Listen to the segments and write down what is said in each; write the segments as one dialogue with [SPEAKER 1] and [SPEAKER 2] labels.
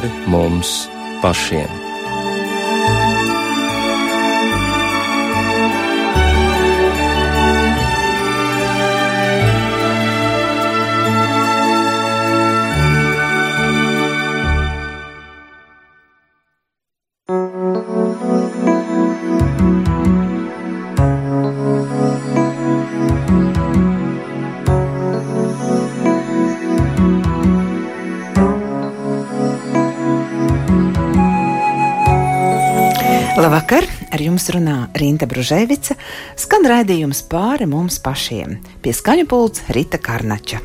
[SPEAKER 1] pāri mums pašiem.
[SPEAKER 2] Jums runā Rīta Bružēvica, skan raidījums pāri mums pašiem. Pie skaņa pults Rita Karnača.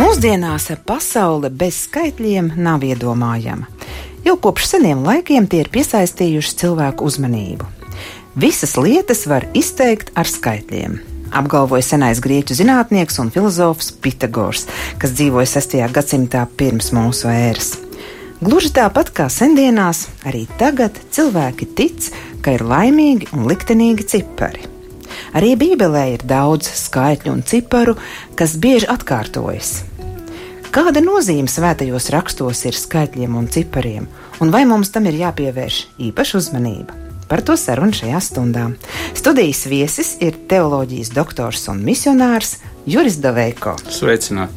[SPEAKER 2] Mūsdienās pasaule bez skaitļiem nav iedomājama. Jau kopš seniem laikiem tie ir piesaistījuši cilvēku uzmanību. Visas lietas var izteikt ar skaitļiem apgalvoja senais grieķu zinātnieks un filozofs Pitagors, kas dzīvoja 6. gadsimtā pirms mūsu ēras. Gluži tāpat kā sendienās, arī tagad cilvēki tic, ka ir laimīgi un liktenīgi cipari. Arī Bībelē ir daudz skaitļu un ciparu, kas bieži atkārtojas. Kāda nozīme svētajos rakstos ir skaitļiem un cipariem, un vai mums tam ir jāpievērš īpaša uzmanība? Par to sarunu šajā stundā. Studijas viesis ir teoloģijas doktors un misionārs Juris Daveiko.
[SPEAKER 3] Sveicināti!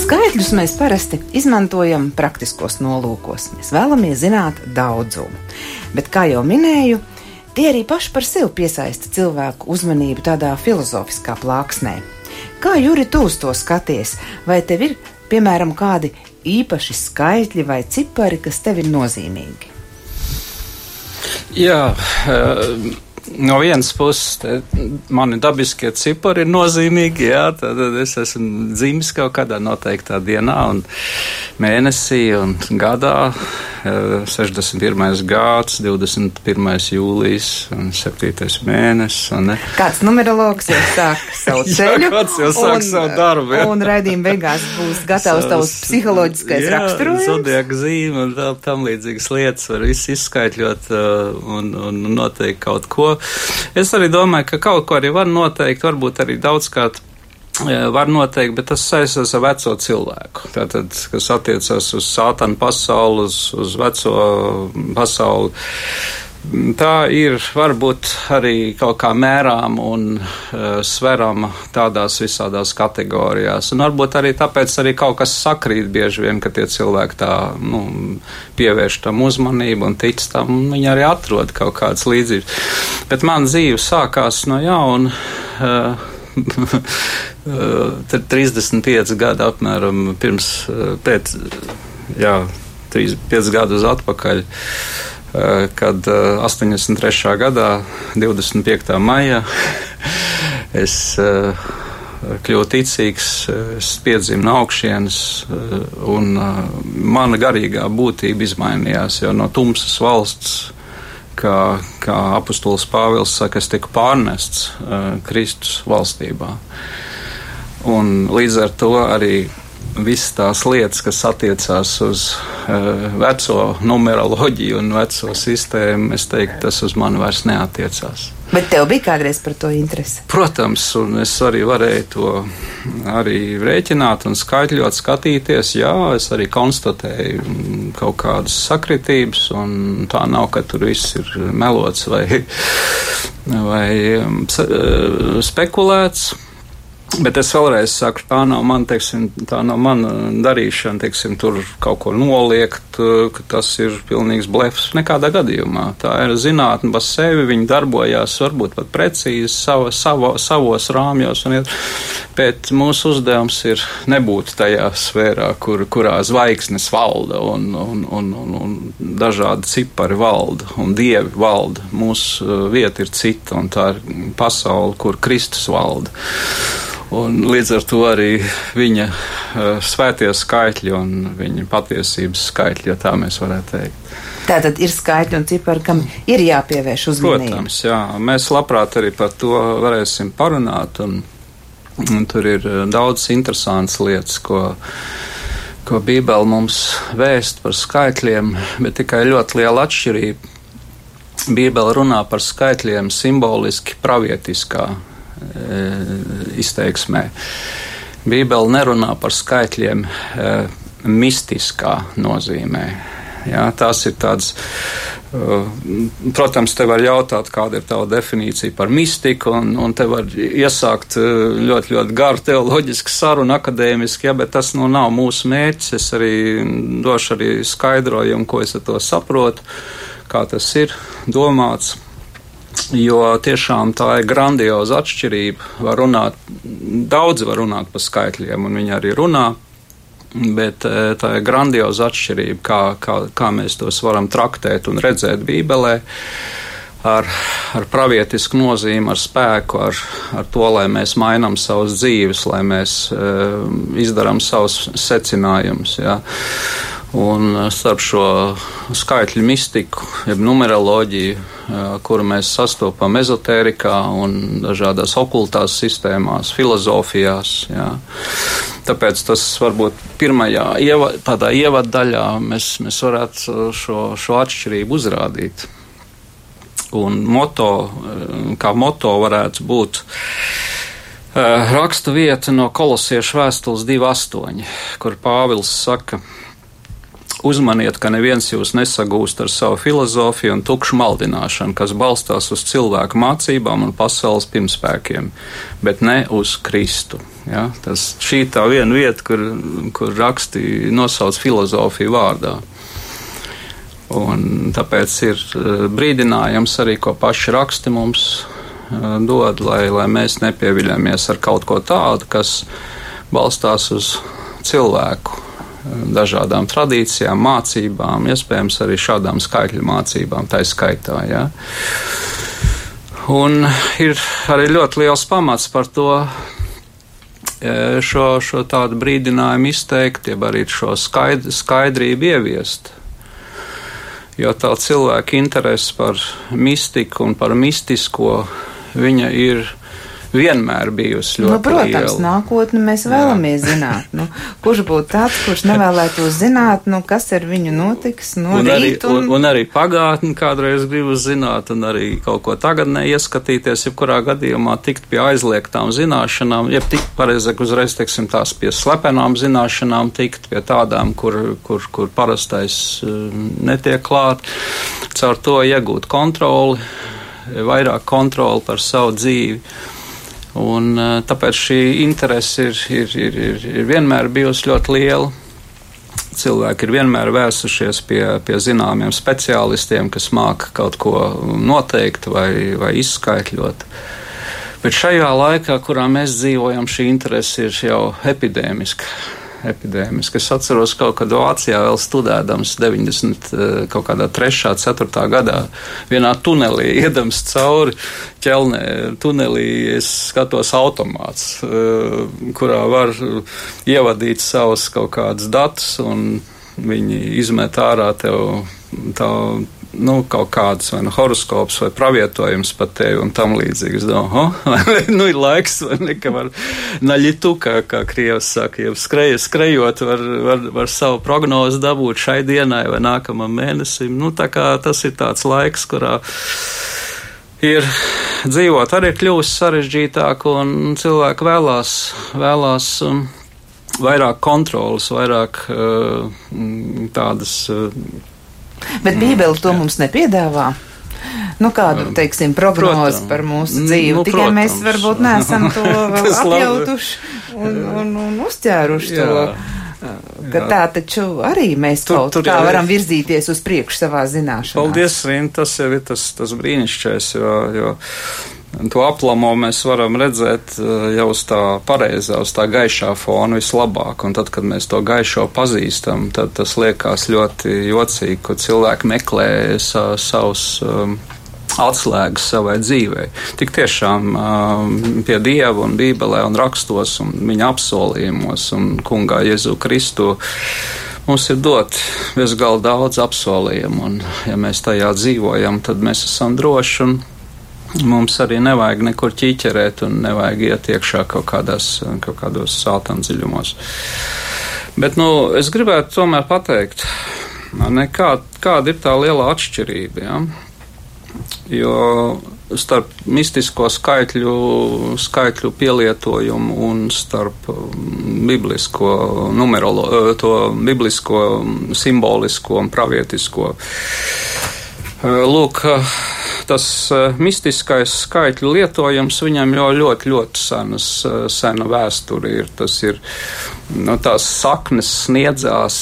[SPEAKER 2] Skaitļus mēs parasti izmantojam praktiskos nolūkos. Mēs vēlamies zināt daudzumu. Bet, kā jau minēju, tie arī paši par sevi piesaista cilvēku uzmanību tādā filozofiskā plāksnē. Kā Juri, tu uz to skaties? Vai tev ir, piemēram, kādi īpaši skaitļi vai cipari, kas tev ir nozīmīgi?
[SPEAKER 3] Jā, no vienas puses, mani dabiskie cipari ir nozīmīgi. Jā, tad es esmu dzimis kaut kādā noteiktā dienā, un mēnesī un gadā. 61. gads, 21. jūlijas un 7. mēnesis. Un, ne?
[SPEAKER 2] kāds numerologs jau sāk savu ceļu?
[SPEAKER 3] jā, kāds jau sāk un, savu darbu. Jā.
[SPEAKER 2] Un raidījuma beigās būs gatavs tavs psiholoģiskais jā, raksturojums.
[SPEAKER 3] Zodiaka zīme un vēl tam līdzīgas lietas var viss izskaidrot uh, un, un noteikt kaut ko. Es arī domāju, ka kaut ko arī var noteikt, varbūt arī daudzkārt var noteikt, bet tas saistās ar veco cilvēku. Tātad, kas attiecas uz sātanu pasauli, uz, uz veco pasauli. Tā ir varbūt arī kaut kā mērām un uh, sverama tādās visādās kategorijās. Un varbūt arī tāpēc arī kaut kas sakrīt bieži vien, ka tie cilvēki tā nu, pievērš tam uzmanību un tic tam, un viņi arī atrod kaut kādas līdzības. Bet man dzīve sākās no jauna. Uh, Tad 35 gadi apmēram pirms, pēc, jā, 35 gadus atpakaļ, kad 83. gadā, 25. maijā, es kļuvu ticīgs, es piedzimu no augšienes, un mana garīgā būtība izmainījās, jo no tumsas valsts kā, kā apustulis Pāvils saka, es tiku pārnests uh, Kristus valstībā. Un līdz ar to arī visas tās lietas, kas attiecās uz uh, veco numeroloģiju un veco sistēmu, es teiktu, tas uz mani vairs neatiecās.
[SPEAKER 2] Bet tev bija kādreiz par to interesi?
[SPEAKER 3] Protams, un es arī varēju to arī rēķināt un skaitļot, skatīties. Jā, es arī konstatēju kaut kādas sakritības, un tā nav, ka tur viss ir melots vai, vai um, spekulēts. Bet es vēlreiz saku, tā nav mana, teiksim, tā nav mana darīšana, teiksim, tur kaut ko noliegt, ka tas ir pilnīgs blefs. Nekādā gadījumā. Tā ir zinātne pa sevi, viņi darbojās varbūt pat precīzi sava, savo, savos rāmjos, un, bet mūsu uzdevums ir nebūt tajā sfērā, kur, kurā zvaigznes valda un, un, un, un, un dažādi cipari valda un dievi valda. Mūsu vieta ir cita, un tā ir pasaule, kur Kristus valda. Un līdz ar to arī viņa uh, svētie skaitļi un viņa patiesības skaitļi, ja tā mēs varētu teikt.
[SPEAKER 2] Tā tad ir skaitļi un cipari, kam ir jāpievērš uzmanība.
[SPEAKER 3] Protams, jā. Mēs labprāt arī par to varēsim parunāt. Un, un tur ir daudz interesantas lietas, ko ko Bībele mums vēst par skaitļiem, bet tikai ļoti liela atšķirība. Bībele runā par skaitļiem simboliski pravietiskā izteiksmē. Bībele nerunā par skaitļiem e, mistiskā nozīmē. Jā, tās ir tādas, uh, protams, te var jautāt, kāda ir tava definīcija par mistiku, un, un te var iesākt ļoti, ļoti garu teoloģisku sarunu akadēmiski, ja, bet tas nu nav mūsu mērķis. Es arī došu arī skaidrojumu, ko es ar to saprotu, kā tas ir domāts. Jo tiešām tā ir grandioza atšķirība. Var runāt, daudzi var runāt par skaitļiem, un viņi arī runā Bet e, tā ir grandioza atšķirība, kā, kā, kā mēs tos varam traktēt un redzēt Bībelē. Ar, ar pravietisku nozīmi, ar spēku, ar, ar to, lai mēs mainām savas dzīves, lai mēs uh, izdarām savus secinājumus. Ja. Un uh, starp šo skaitļu mistiku, jeb numeroloģiju, kuru mēs sastopam ezotērikā un dažādās okultās sistēmās, filozofijās. Jā. Tāpēc tas varbūt pirmajā ieva, tādā ievadaļā mēs, mēs varētu šo, šo atšķirību uzrādīt. Un moto, kā moto varētu būt raksta vieta no kolosiešu vēstules 2.8, kur Pāvils saka, ka Uzmaniet, ka neviens jūs nesagūst ar savu filozofiju un tukšu maldināšanu, kas balstās uz cilvēku mācībām un pasaules pirmspēkiem, bet ne uz Kristu. Ja? Tas šī tā viena vieta, kur, kur raksti nosauc filozofiju vārdā. Un tāpēc ir eh, brīdinājums arī, ko paši raksti mums eh, dod, lai, lai mēs nepieviļamies ar kaut ko tādu, kas balstās uz cilvēku dažādām tradīcijām, mācībām, iespējams arī šādām skaitļu mācībām, tā skaitā. Ja. Un ir arī ļoti liels pamats par to, e, šo, šo tādu brīdinājumu izteikt, jeb arī šo skaidr, skaidrību ieviest. Jo tā cilvēka interese par mistiku un par mistisko, viņa ir vienmēr bijusi ļoti
[SPEAKER 2] nu, protams,
[SPEAKER 3] liela.
[SPEAKER 2] nākotni mēs vēlamies Jā. zināt. Nu, kurš būtu tāds, kurš nevēlētos zināt, nu, kas ar viņu notiks no
[SPEAKER 3] un arī?
[SPEAKER 2] Un...
[SPEAKER 3] Un, un arī pagātni kādreiz gribu zināt, un arī kaut ko tagadnē ieskatīties, jebkurā gadījumā tikt pie aizliegtām zināšanām, jeb tikt pareizāk uzreiz, teiksim, tās pie slepenām zināšanām, tikt pie tādām, kur, kur, kur parastais um, netiek klāt, caur to iegūt kontroli, vairāk kontroli par savu dzīvi. Un, eh, tāpēc šī interese ir, ir, ir, ir, ir vienmēr bijusi ļoti liela. Cilvēki ir vienmēr vērsušies pie, pie zināmiem speciālistiem, kas māca kaut ko noteikt vai, vai izskaidrot. Bet šajā laikā, kurā mēs dzīvojam, šī interese ir jau epidēmiska epidēmiska. Es atceros, kaut kad Vācijā vēl studēdams 90, eh, kaut kādā 3. 4. gadā vienā tunelī iedams cauri ķelnē tunelī, es skatos automāts, eh, kurā var ievadīt savus kaut kādus datus un viņi izmet ārā tev tā nu, kaut kādas vai nu, horoskops vai pravietojums par tevi un tam līdzīgi. Es domāju, oh, nu, ir laiks, vai ne, ka var naļitu, kā, kā Krievs saka, jau skrej, skrejot, var, var, var savu prognozi dabūt šai dienai vai nākamam mēnesim. Nu, tā kā tas ir tāds laiks, kurā ir dzīvot arī kļūst sarežģītāk, un cilvēki vēlās, vēlās um, vairāk kontrolas, vairāk uh, tādas. Uh,
[SPEAKER 2] Bet Bībele to mums nepiedāvā. Nu, kādu, teiksim, prognozi par mūsu dzīvi. Nu, Tikai protams. mēs varbūt neesam to apjautuši un, un, un uzķēruši Jā. to. Ka Jā. tā taču arī mēs tur, kaut tur kā varam virzīties uz priekšu savā zināšanā.
[SPEAKER 3] Paldies, Vien, tas jau ir tas, tas brīnišķais, jo, jo to aplamo mēs varam redzēt eh, jau uz tā pareizā, uz tā gaišā fona vislabāk. Un tad, kad mēs to gaišo pazīstam, tad tas liekas ļoti jocīgi, ka cilvēki meklē sa, savus. Um, atslēgas savai dzīvei. Tik tiešām um, pie Dieva un Bībelē un rakstos un viņa apsolījumos un kungā Jēzu Kristu mums ir dot bezgalīgi daudz apsolījumu, un ja mēs tajā dzīvojam, tad mēs esam droši un Mums arī nevajag nekur ķīķerēt un nevajag iet iekšā kaut, kādās, kaut kādos sātām dziļumos. Bet nu, es gribētu tomēr pateikt, ne, kā, kāda ir tā liela atšķirība. Ja? Jo starp mistisko skaitļu, skaitļu pielietojumu un starp um, biblisko numerolo, to biblisko simbolisko un pravietisko. Uh, lūk, uh, tas mistiskais skaitļu lietojums viņam jau ļoti, ļoti senas, sena vēsture ir. Tas ir, nu, tās saknes sniedzās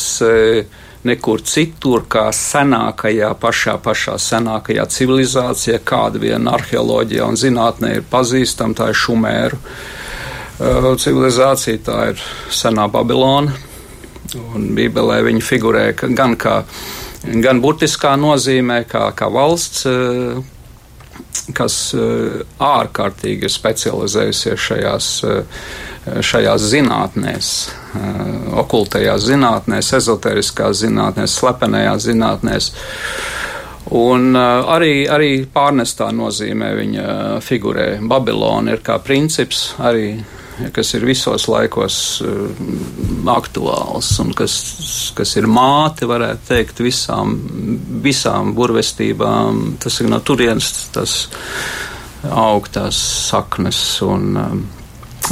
[SPEAKER 3] nekur citur, kā senākajā, pašā, pašā senākajā civilizācijā, kāda viena arheoloģija un zinātnē ir pazīstama, tā ir Šumēru civilizācija, tā ir senā Babilona. Un Bībelē viņa figurē gan kā gan burtiskā nozīmē, kā, kā valsts, uh, kas uh, ārkārtīgi ir specializējusies šajās, šajās zinātnēs okultajās zinātnēs, ezoteriskās zinātnēs, slepenajās zinātnēs. Un arī, arī pārnestā nozīmē viņa figurē. Babilona ir kā princips, arī, kas ir visos laikos uh, aktuāls un kas, kas ir māte, varētu teikt, visām, visām burvestībām. Tas ir no turienes tas augtās saknes. Un, um,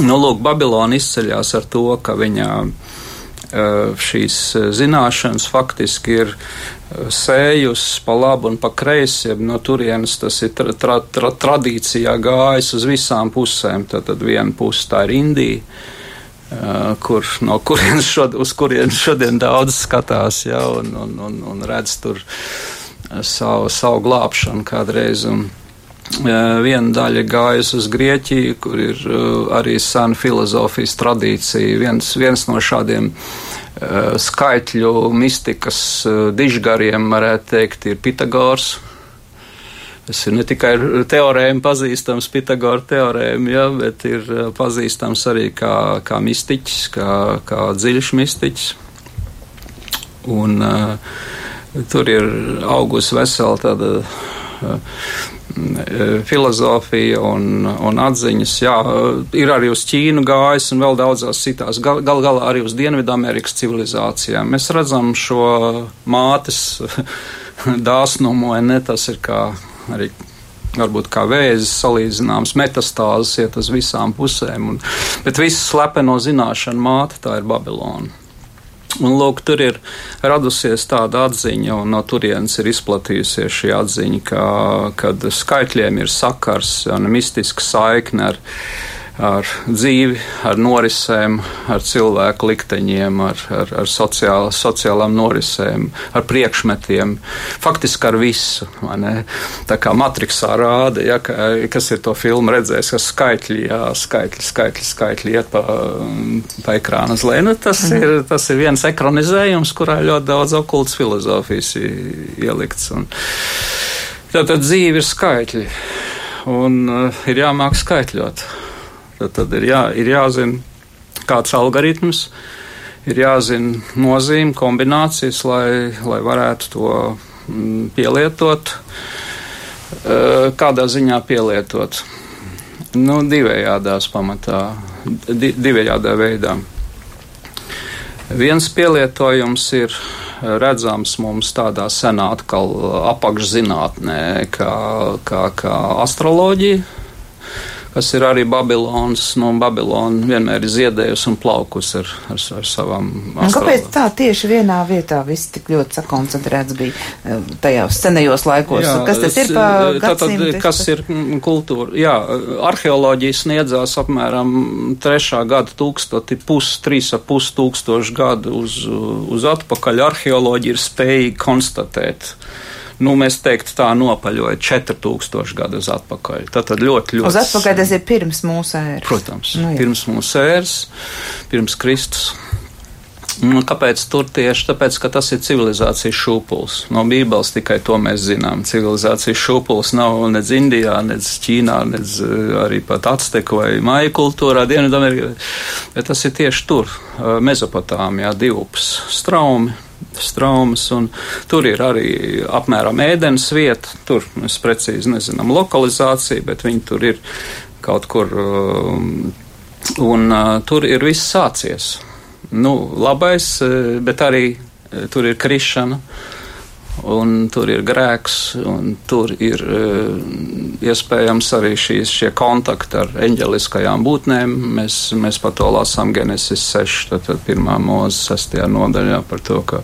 [SPEAKER 3] Nu, lūk, Babilona izceļas ar to, ka viņa šīs zināšanas faktiski ir sējusi pa labi un pa kreisi. No turienes tas ir tra, tra, tra, tradīcijā gājis uz visām pusēm. Tad, tad viena puse tā ir Indija. Kur, no kurienes šod, uz kurienes šodien daudz skatās ja, un, un, un, un redz tur savu, savu glābšanu kādreiz. Un, Viena daļa gājusi uz Grieķiju, kur ir arī sena filozofijas tradīcija. Viens, viens no šādiem skaitļu mistikas dižgariem, varētu teikt, ir Pitagors. Tas ir ne tikai teorēma pazīstams, Pitagora teorēma, ja, bet ir pazīstams arī kā, kā mistiķis, kā, kā dziļš mistiķis. Un, uh, tur ir augusi vesela tāda filozofija un, un atziņas. Jā, ir arī uz Ķīnu gājis un vēl daudzās citās, gal, gal galā arī uz Dienvidamerikas civilizācijām. Mēs redzam šo mātes dāsnumu, ne? Tas ir kā arī varbūt kā vēzis salīdzināms, metastāzes iet uz visām pusēm. Un, bet visu slepeno zināšanu māte tā ir Babilona. Un, lūk, tur ir radusies tāda atziņa, un no turienes ir izplatījusies šī atziņa, ka, skaitļiem ir sakars un mistiska saikne ar ar dzīvi, ar norisēm, ar cilvēku likteņiem, ar, ar, ar sociāl, sociālām norisēm, ar priekšmetiem, faktiski ar visu. Tā kā Matrixā rāda, ja, ka, kas ir to filmu redzējis, ka skaitļi, jā, skaitļi, skaitļi, skaitļi iet pa, pa ekrāna uz leju. Nu, tas, mhm. ir, tas ir viens ekranizējums, kurā ļoti daudz okultas filozofijas ielikts. Un, tātad dzīve ir skaitļi. Un uh, ir jāmāk skaitļot. Tad, tad ir, jā, ir jāzina, kāds algoritms, ir jāzina nozīme, kombinācijas, lai, lai varētu to mm, pielietot. Kādā ziņā pielietot? Nu, divējādās pamatā, di, divējādā veidā. Viens pielietojums ir redzams mums tādā senā atkal apakšzinātnē, kā, kā, kā astroloģija kas ir arī Babilonas. Nu, Babilona vienmēr ir ziedējusi un plaukusi ar, ar, ar savām.
[SPEAKER 2] Kāpēc tā tieši vienā vietā viss tik ļoti sakoncentrēts bija eh, tajos senajos laikos? Jā, kas tas ir pa gadsimtu?
[SPEAKER 3] Kas ir kultūra? Jā, arheoloģija sniedzās apmēram trešā gada tūkstoti, pus, trīs ap pus tūkstoši gadu uz, uz atpakaļ. Arheoloģija ir spējīga konstatēt nu, mēs teiktu, tā nopaļoja 4000 gadus atpakaļ. Tad, tad ļoti, ļoti.
[SPEAKER 2] Uz atpakaļ tas ir pirms mūsu ēras.
[SPEAKER 3] Protams, nu, jā. pirms mūsu ēras, pirms Kristus. Nu, kāpēc tur tieši? Tāpēc, ka tas ir civilizācijas šūpuls. No Bībeles tikai to mēs zinām. Civilizācijas šūpuls nav nec Indijā, nec Ķīnā, nec eh, arī pat Azteku vai Māju kultūrā, Dienvidamerikā. Bet tas ir tieši tur, eh, Mezopotāmijā, divus straumi straumas, tur ir arī apmēram ēdienas vieta. Tur mēs precīzi nezinām lokalizāciju, bet viņi tur ir kaut kur, um, un uh, tur ir viss sācies. nu, labais, bet arī tur ir krišana un tur ir grēks, un tur ir uh, iespējams arī šīs, šie kontakti ar eņģeliskajām būtnēm. Mēs, mēs par to lasām Genesis 6, tad, tad pirmā mūzes 6. nodaļā par to, ka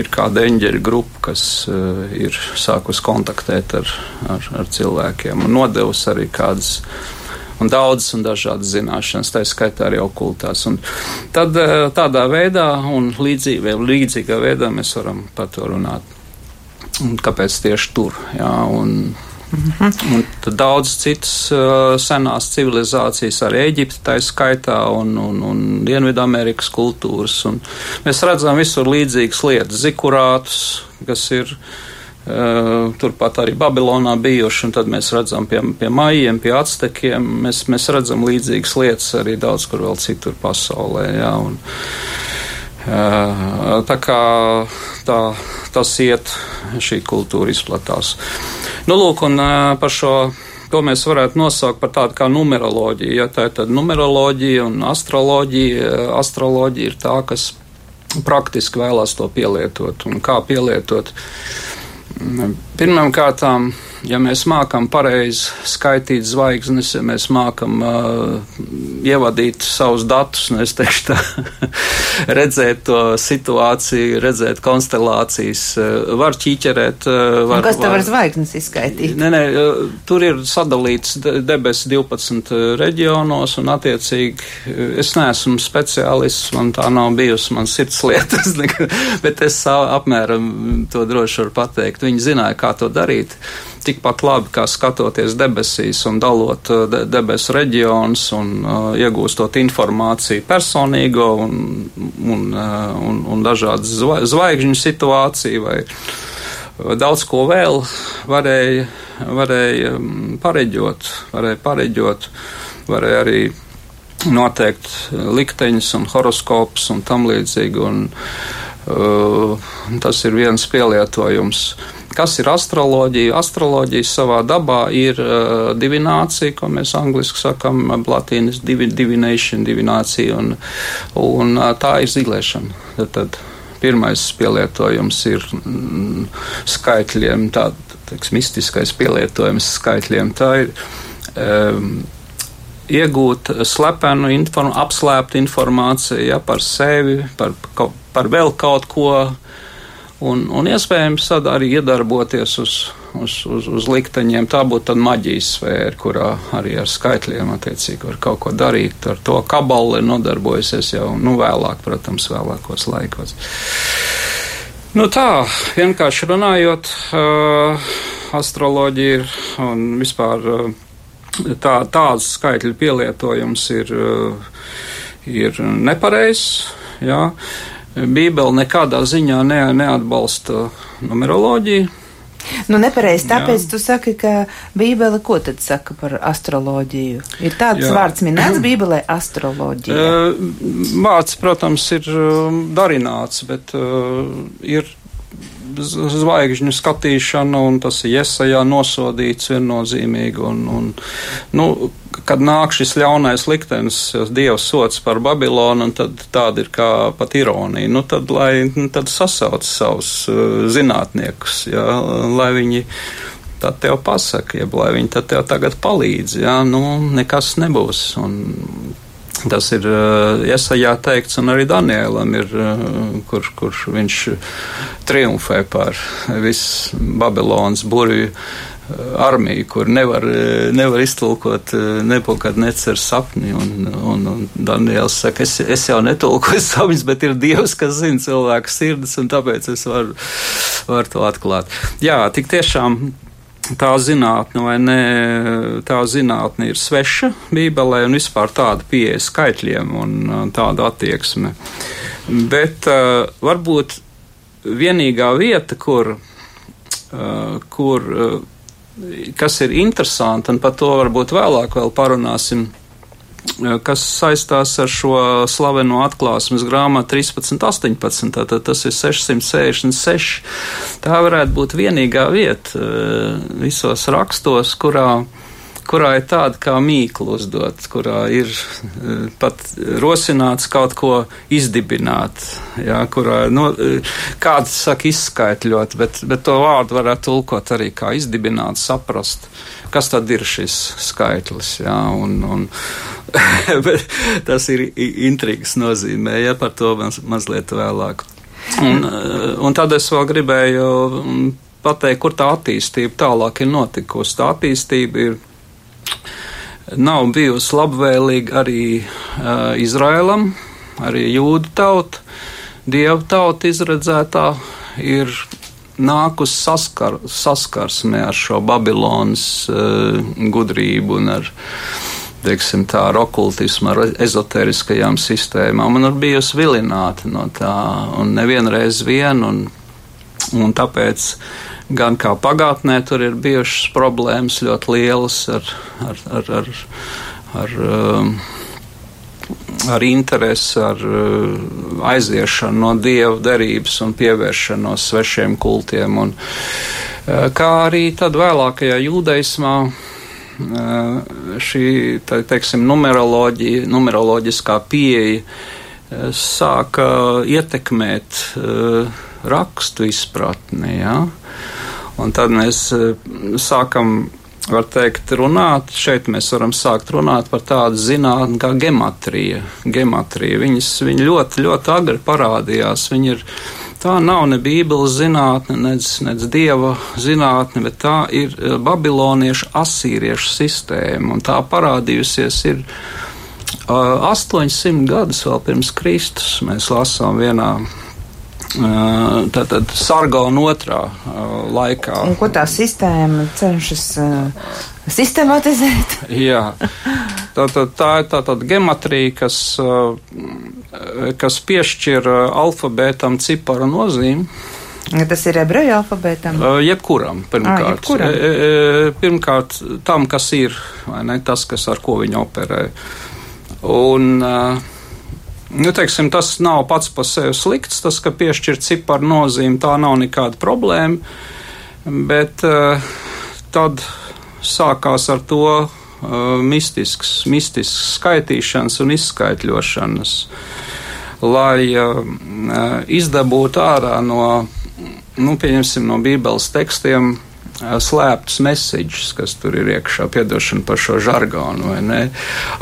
[SPEAKER 3] ir kāda eņģeļa grupa, kas uh, ir sākus kontaktēt ar, ar, ar cilvēkiem un nodevusi arī kādas un daudzas un dažādas zināšanas, tā skaitā arī okultās. Un tad tādā veidā un līdzīgā veidā mēs varam par to runāt. Un kāpēc tieši tur? Jā, un, mhm. Un daudz citas uh, senās civilizācijas, arī Eģipte, tā skaitā, un, un, un Dienvidamerikas kultūras. Un mēs redzam visur līdzīgas lietas, zikurātus, kas ir uh, turpat arī Babilonā bijuši, un tad mēs redzam pie, pie maijiem, pie atstekiem, mēs, mēs redzam līdzīgas lietas arī daudz kur vēl citur pasaulē. Jā, un, uh, tā kā tā tas iet, šī kultūra izplatās. Nu, lūk, un par šo to mēs varētu nosaukt par tādu kā numeroloģiju. Ja, tā ir tāda numeroloģija un astroloģija. Astroloģija ir tā, kas praktiski vēlās to pielietot un kā pielietot. Pirmām kārtām ja mēs mākam pareizi skaitīt zvaigznes, ja mēs mākam uh, ievadīt savus datus, nu es teikšu tā, redzēt to situāciju, redzēt konstelācijas, var ķīķerēt.
[SPEAKER 2] Var, kas tev var zvaigznes izskaitīt?
[SPEAKER 3] Nē, nē, tur ir sadalīts debesis 12 uh, reģionos un attiecīgi es neesmu speciālists, man tā nav bijusi man sirds lietas, bet es apmēram to droši varu pateikt. Viņi zināja, kā to darīt tikpat labi kā skatoties debesīs un dalot uh, de debesu reģionus un uh, iegūstot informāciju personīgo un, un, uh, un, un dažādas zvaigžņu situāciju vai, daudz ko vēl varēja, varēja um, pareģot, varēja pareģot, varēja arī noteikt likteņus un horoskopus un tam līdzīgi. Un, uh, tas ir viens pielietojums. Uh, Kas ir astroloģija? Astroloģija savā dabā ir uh, divinācija, ko mēs angliski sakam, latīnas divi, divination, divinācija, un, un uh, tā ir zīlēšana. Tad, tad pirmais pielietojums ir mm, skaitļiem, tāds mistiskais pielietojums skaitļiem. Tā ir um, iegūt slepenu, inform, apslēptu informāciju ja, par sevi, par, par vēl kaut ko un, un iespējams arī iedarboties uz, uz, uz, uz likteņiem. Tā būtu tad maģijas sfēra, kurā arī ar skaitļiem attiecīgi var kaut ko darīt. Ar to kabali nodarbojusies jau nu, vēlāk, protams, vēlākos laikos. Nu tā, vienkārši runājot, uh, astroloģija ir un vispār uh, tā, tāds skaitļu pielietojums ir, uh, ir nepareizs. Bībele nekādā ziņā ne, neatbalsta numeroloģiju.
[SPEAKER 2] Nu, nepareizi, tāpēc Jā. tu saki, ka Bībele ko tad saka par astroloģiju? Ir tāds Jā. vārds minēts Bībelē - astroloģija.
[SPEAKER 3] Vārds, protams, ir darināts, bet uh, ir zvaigžņu skatīšana, un tas ir iesajā nosodīts viennozīmīgi. Un, un, nu, kad nāk šis ļaunais liktenis, Dievs sots par Babilonu, tad tāda ir kā pat ironija. Nu, tad, lai nu, tad sasauc savus uh, zinātniekus, jā, lai viņi tad tev pasaka, jeb lai viņi tev tagad palīdz, jā, nu, nekas nebūs. Un, Tas ir uh, Iesajā teikts, un arī Danielam ir, kur, kurš viņš triumfē pār visu Babilonas burvju uh, armiju, kur nevar, nevar iztulkot nepokad necer sapni. Un, un, un Daniels saka, es, es jau netulkoju sapņus, bet ir Dievs, kas zina cilvēku sirdis, un tāpēc es varu, varu to atklāt. Jā, tik tiešām tā zinātne vai ne, tā zinātne ir sveša Bībelē un vispār tāda pieeja skaitļiem un tāda attieksme. Bet uh, varbūt vienīgā vieta, kur, uh, kur uh, kas ir interesanti, un par to varbūt vēlāk vēl parunāsim, kas saistās ar šo slaveno atklāsmes grāmatu 1318, tātad tas ir 666. Tā varētu būt vienīgā vieta visos rakstos, kurā kurā ir tāda kā mīkla uzdot, kurā ir pat rosināts kaut ko izdibināt, jā, kurā, nu, kāds saka izskaitļot, bet, bet to vārdu varētu tulkot arī kā izdibināt, saprast, kas tad ir šis skaitlis, jā, un, un tas ir intrigas nozīmē, ja par to maz, mazliet vēlāk. Un, un tad es vēl gribēju pateikt, kur tā attīstība tālāk ir notikusi. Tā attīstība ir nav bijusi labvēlīga arī uh, Izrēlam, arī jūdu tauta, dievu tauta izredzētā ir nākus saskar, saskarsmē ar šo Babilonas uh, gudrību un ar teiksim, tā, ar okultismu, ar ezoteriskajām sistēmām, un ir bijusi vilināta no tā, un nevienreiz vien, un, un tāpēc gan kā pagātnē tur ir bijušas problēmas ļoti lielas ar, ar, ar, ar, ar, um, ar interesi, ar uh, aiziešanu no dievu derības un pievēršanos svešiem kultiem. Un, uh, kā arī tad vēlākajā jūdaismā šī te, teiksim, numeroloģija, numeroloģiskā pieeja sāka ietekmēt rakstu izpratni. Ja? Un tad mēs sākam var teikt, runāt. Šeit mēs varam sākt runāt par tādu zinātni kā gematrija. gematrija. Viņas viņa ļoti, ļoti agri parādījās. Viņa ir, tā nav ne bībeles zinātne, nec, nec dieva zinātne, bet tā ir eh, babiloniešu asīriešu sistēma. Un tā parādījusies ir 800 gadus vēl pirms Kristus. Mēs lasām vienā Tātad sargona otrā laikā.
[SPEAKER 2] Un ko tā sistēma cenšas sistematizēt?
[SPEAKER 3] Jā, tātad tā ir tātad gematrija, kas, kas piešķir alfabētam ciparu nozīmi.
[SPEAKER 2] Tas ir ebreju alfabētam?
[SPEAKER 3] Jebkuram, pirmkārt. À, jebkuram. Pirmkārt, tam, kas ir, vai ne, tas, kas ar ko viņi operē. Un, uh, Nu, teiksim, tas nav pats par sevi slikts, tas, ka piešķirt ciparu nozīmi, tā nav nekāda problēma. Bet uh, tad sākās ar to uh, mistisks, mistisks skaitīšanas un izskaitļošanas, lai uh, izdabūtu ārā no, nu, pieņemsim, no Bībeles tekstiem slēptas mesiģis, kas tur ir iekšā, piedošana par šo žargonu, vai ne?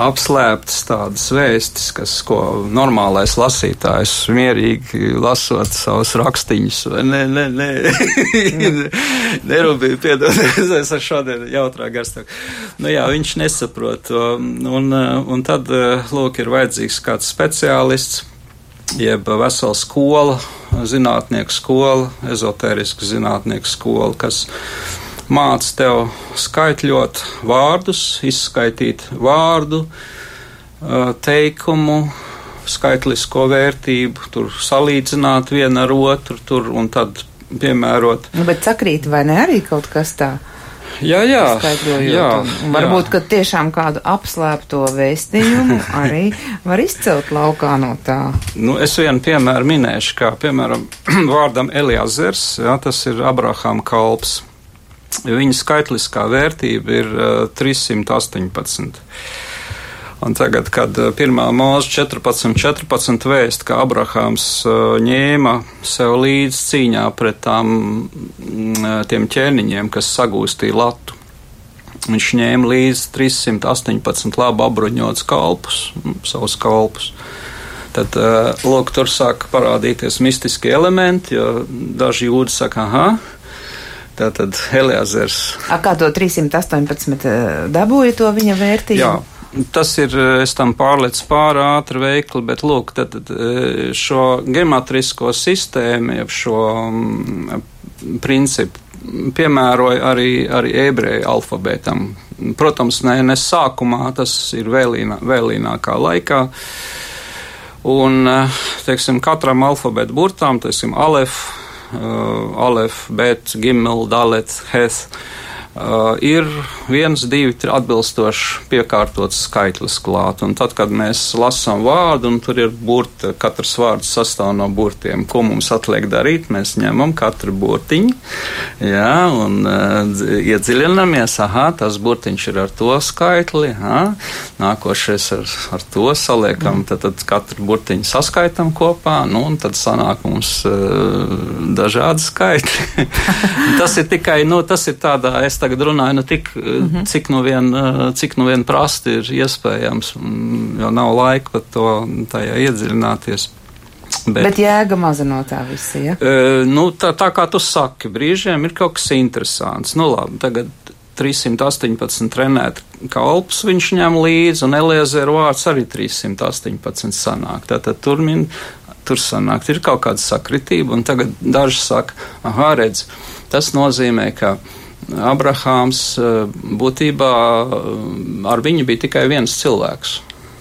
[SPEAKER 3] Apslēptas tādas vēstis, kas, ko normālais lasītājs mierīgi lasot savus rakstiņus, vai ne, ne, ne, nerūpīgi, piedodies, es ar šodien jautrā garstāku. Nu jā, viņš nesaprot to, un, un tad, lūk, ir vajadzīgs kāds speciālists, jeb vesela skola, zinātnieku skola, ezotēriska zinātnieku skola, kas māca tev skaitļot vārdus, izskaitīt vārdu, teikumu, skaitlisko vērtību, tur salīdzināt vienu ar otru, tur un tad piemērot.
[SPEAKER 2] Nu, bet sakrīt vai ne arī kaut kas tāds?
[SPEAKER 3] Jā, jā.
[SPEAKER 2] jā, varbūt, jā. ka tiešām kādu apslēpto vēstījumu arī var izcelt laukā no tā.
[SPEAKER 3] Nu, es vienu piemēru minēšu, kā piemēram vārdam Eliazers, jā, tas ir Abrahama kalps. Viņa skaitliskā vērtība ir uh, 318. Un tagad, kad eh, pirmā mūža 14, 14 vēst, ka Abrahams uh, ņēma sev līdzi cīņā pret tām, uh, tiem ķēniņiem, kas sagūstīja latu. Viņš ņēma līdzi 318 labi apbruņots kalpus, savus kalpus. Tad, uh, lūk, tur sāk parādīties mistiskie elementi, jo daži jūdi saka, aha, tātad Eliazers.
[SPEAKER 2] A, kā to 318 dabūja to viņa vērtību?
[SPEAKER 3] Jā. Tas ir, eh, es tam pārlecu pāri ātri veikli, bet lūk, tad, tad eh, šo gematrisko sistēmu, jeb šo mm, principu piemēroja arī, arī ebreju alfabētam. Protams, ne, ne sākumā, tas ir vēlīnā, vēlīnākā laikā. Un, eh, teiksim, katram alfabēta burtām, teiksim, alef, uh, alef, bet, gimel, dalet, hes, Uh, ir viens, divi atbilstoši piekārtots skaitlis klāt. Un tad, kad mēs lasām vārdu, un tur ir burti, katrs vārds sastāv no burtiem, ko mums atliek darīt, mēs ņemam katru burtiņu, jā, un uh, iedziļinamies, aha, tas burtiņš ir ar to skaitli, aha, nākošais ar, ar to saliekam, tad, tad katru burtiņu saskaitam kopā, nu, un tad sanāk mums uh, dažādi skaitļi. tas ir tikai, nu, tas ir tādā, es tā tagad runāju, nu, tik, mm -hmm. cik nu vien, eh, cik nu vien prasti ir iespējams, jo nav laika pat to tajā iedziļināties.
[SPEAKER 2] Bet, bet jēga maza no tā visa. Ja?
[SPEAKER 3] E, nu, tā, tā kā tu saki, brīžiem ir kaut kas interesants. Nu, labi, tagad 318 trenēt kalpus viņš ņem līdzi, un Eliezer vārds arī 318 sanāk. Tātad tur min, tur sanāk, ir kaut kāda sakritība, un tagad daži saka, aha, redz, tas nozīmē, ka Abrahāms eh, būtībā eh, ar viņu bija tikai viens cilvēks.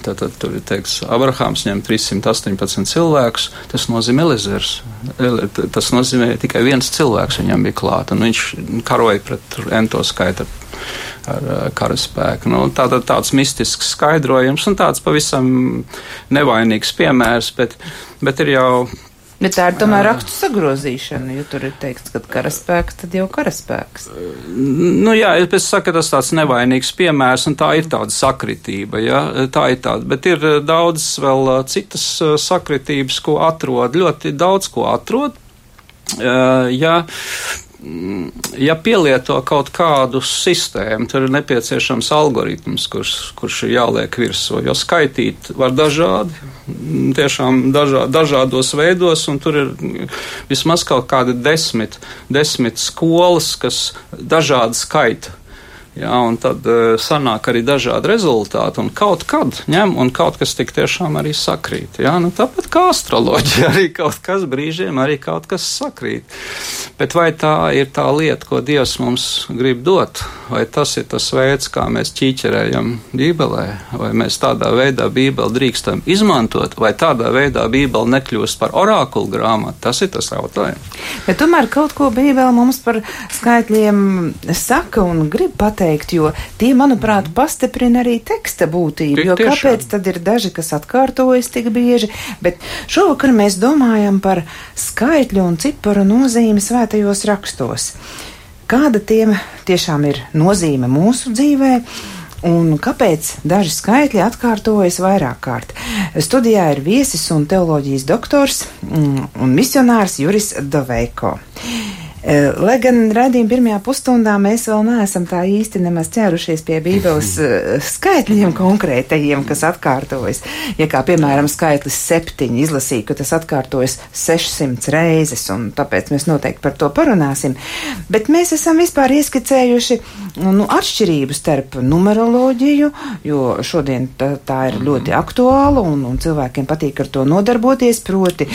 [SPEAKER 3] Tātad tur ir teikts, Abrahāms ņem 318 cilvēkus, tas nozīmē Elizers. Tas nozīmē tikai viens cilvēks viņam bija klāt, un viņš karoja pret ento skaitu ar eh, karaspēku. Nu, tātad tāds mistisks skaidrojums un tāds pavisam nevainīgs piemērs, bet, bet ir jau
[SPEAKER 2] Bet tā ir tomēr rakstu sagrozīšana, jo tur ir teikts, ka karaspēks, tad jau karaspēks.
[SPEAKER 3] Nu jā, es saku, tas tāds nevainīgs piemērs, un tā ir tāda sakritība, jā, tā ir tāda, bet ir daudz vēl citas sakritības, ko atrod, ļoti daudz ko atrod. Ja ja pielieto kaut kādu sistēmu, tad ir nepieciešams algoritms, kurš, kurš ir jāliek virsū. Jo skaitīt var dažādi, tiešām dažā, dažādos veidos, un tur ir vismaz kaut kādi desmit, desmit skolas, kas dažādi skaita. Jā, un tad uh, sanāk arī dažādi rezultāti, un kaut kad ņem, un kaut kas tik tiešām arī sakrīt. Jā, nu, tāpat kā astroloģija, arī kaut kas brīžiem arī kaut kas sakrīt. Bet vai tā ir tā lieta, ko Dievs mums grib dot, vai tas ir tas veids, kā mēs ķīķerējam Bībelē, vai mēs tādā veidā Bībeli drīkstam izmantot, vai tādā veidā Bībeli nekļūst par orākulu grāmatu, tas ir tas jautājums.
[SPEAKER 2] Bet tomēr kaut ko Bībele mums par skaitļiem saka un grib pateikt pateikt, jo tie, manuprāt, pastiprina arī teksta būtību. Jo tiešām. kāpēc tad ir daži, kas atkārtojas tik bieži, bet šovakar mēs domājam par skaitļu un ciparu nozīmi svētajos rakstos. Kāda tiem tiešām ir nozīme mūsu dzīvē? Un kāpēc daži skaitļi atkārtojas vairāk kārt? Studijā ir viesis un teoloģijas doktors mm, un misionārs Juris Doveiko. Lai gan redzījuma pirmajā pusstundā mēs vēl neesam tā īsti nemaz ķērušies pie Bībeles eh, skaitļiem konkrētajiem, kas atkārtojas. Ja kā piemēram skaitlis septiņi izlasīja, ka tas atkārtojas 600 reizes, un tāpēc mēs noteikti par to parunāsim. Bet mēs esam vispār ieskicējuši nu, atšķirību starp numeroloģiju, jo šodien tā, tā ir ļoti aktuāla un, un cilvēkiem patīk ar to nodarboties, proti,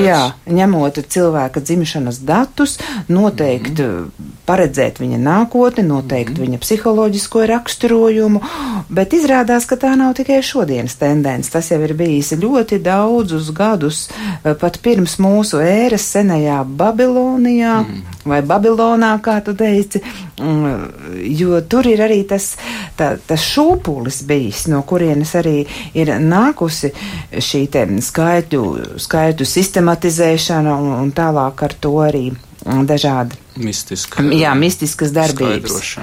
[SPEAKER 2] jā, ņemot cilvēka dzimšanas datus gadus, noteikt, mm -hmm. paredzēt viņa nākotni, noteikt mm -hmm. viņa psiholoģisko raksturojumu, bet izrādās, ka tā nav tikai šodienas tendence. Tas jau ir bijis ļoti daudzus gadus, eh, pat pirms mūsu ēras senajā Babilonijā mm -hmm. vai Babilonā, kā tu teici, mm, jo tur ir arī tas, tā, tas šūpulis bijis, no kurienes arī ir nākusi šī skaitļu, skaitļu sistematizēšana un, un tālāk ar to arī dažādi
[SPEAKER 3] Mistiska,
[SPEAKER 2] jā, mistiskas darbības.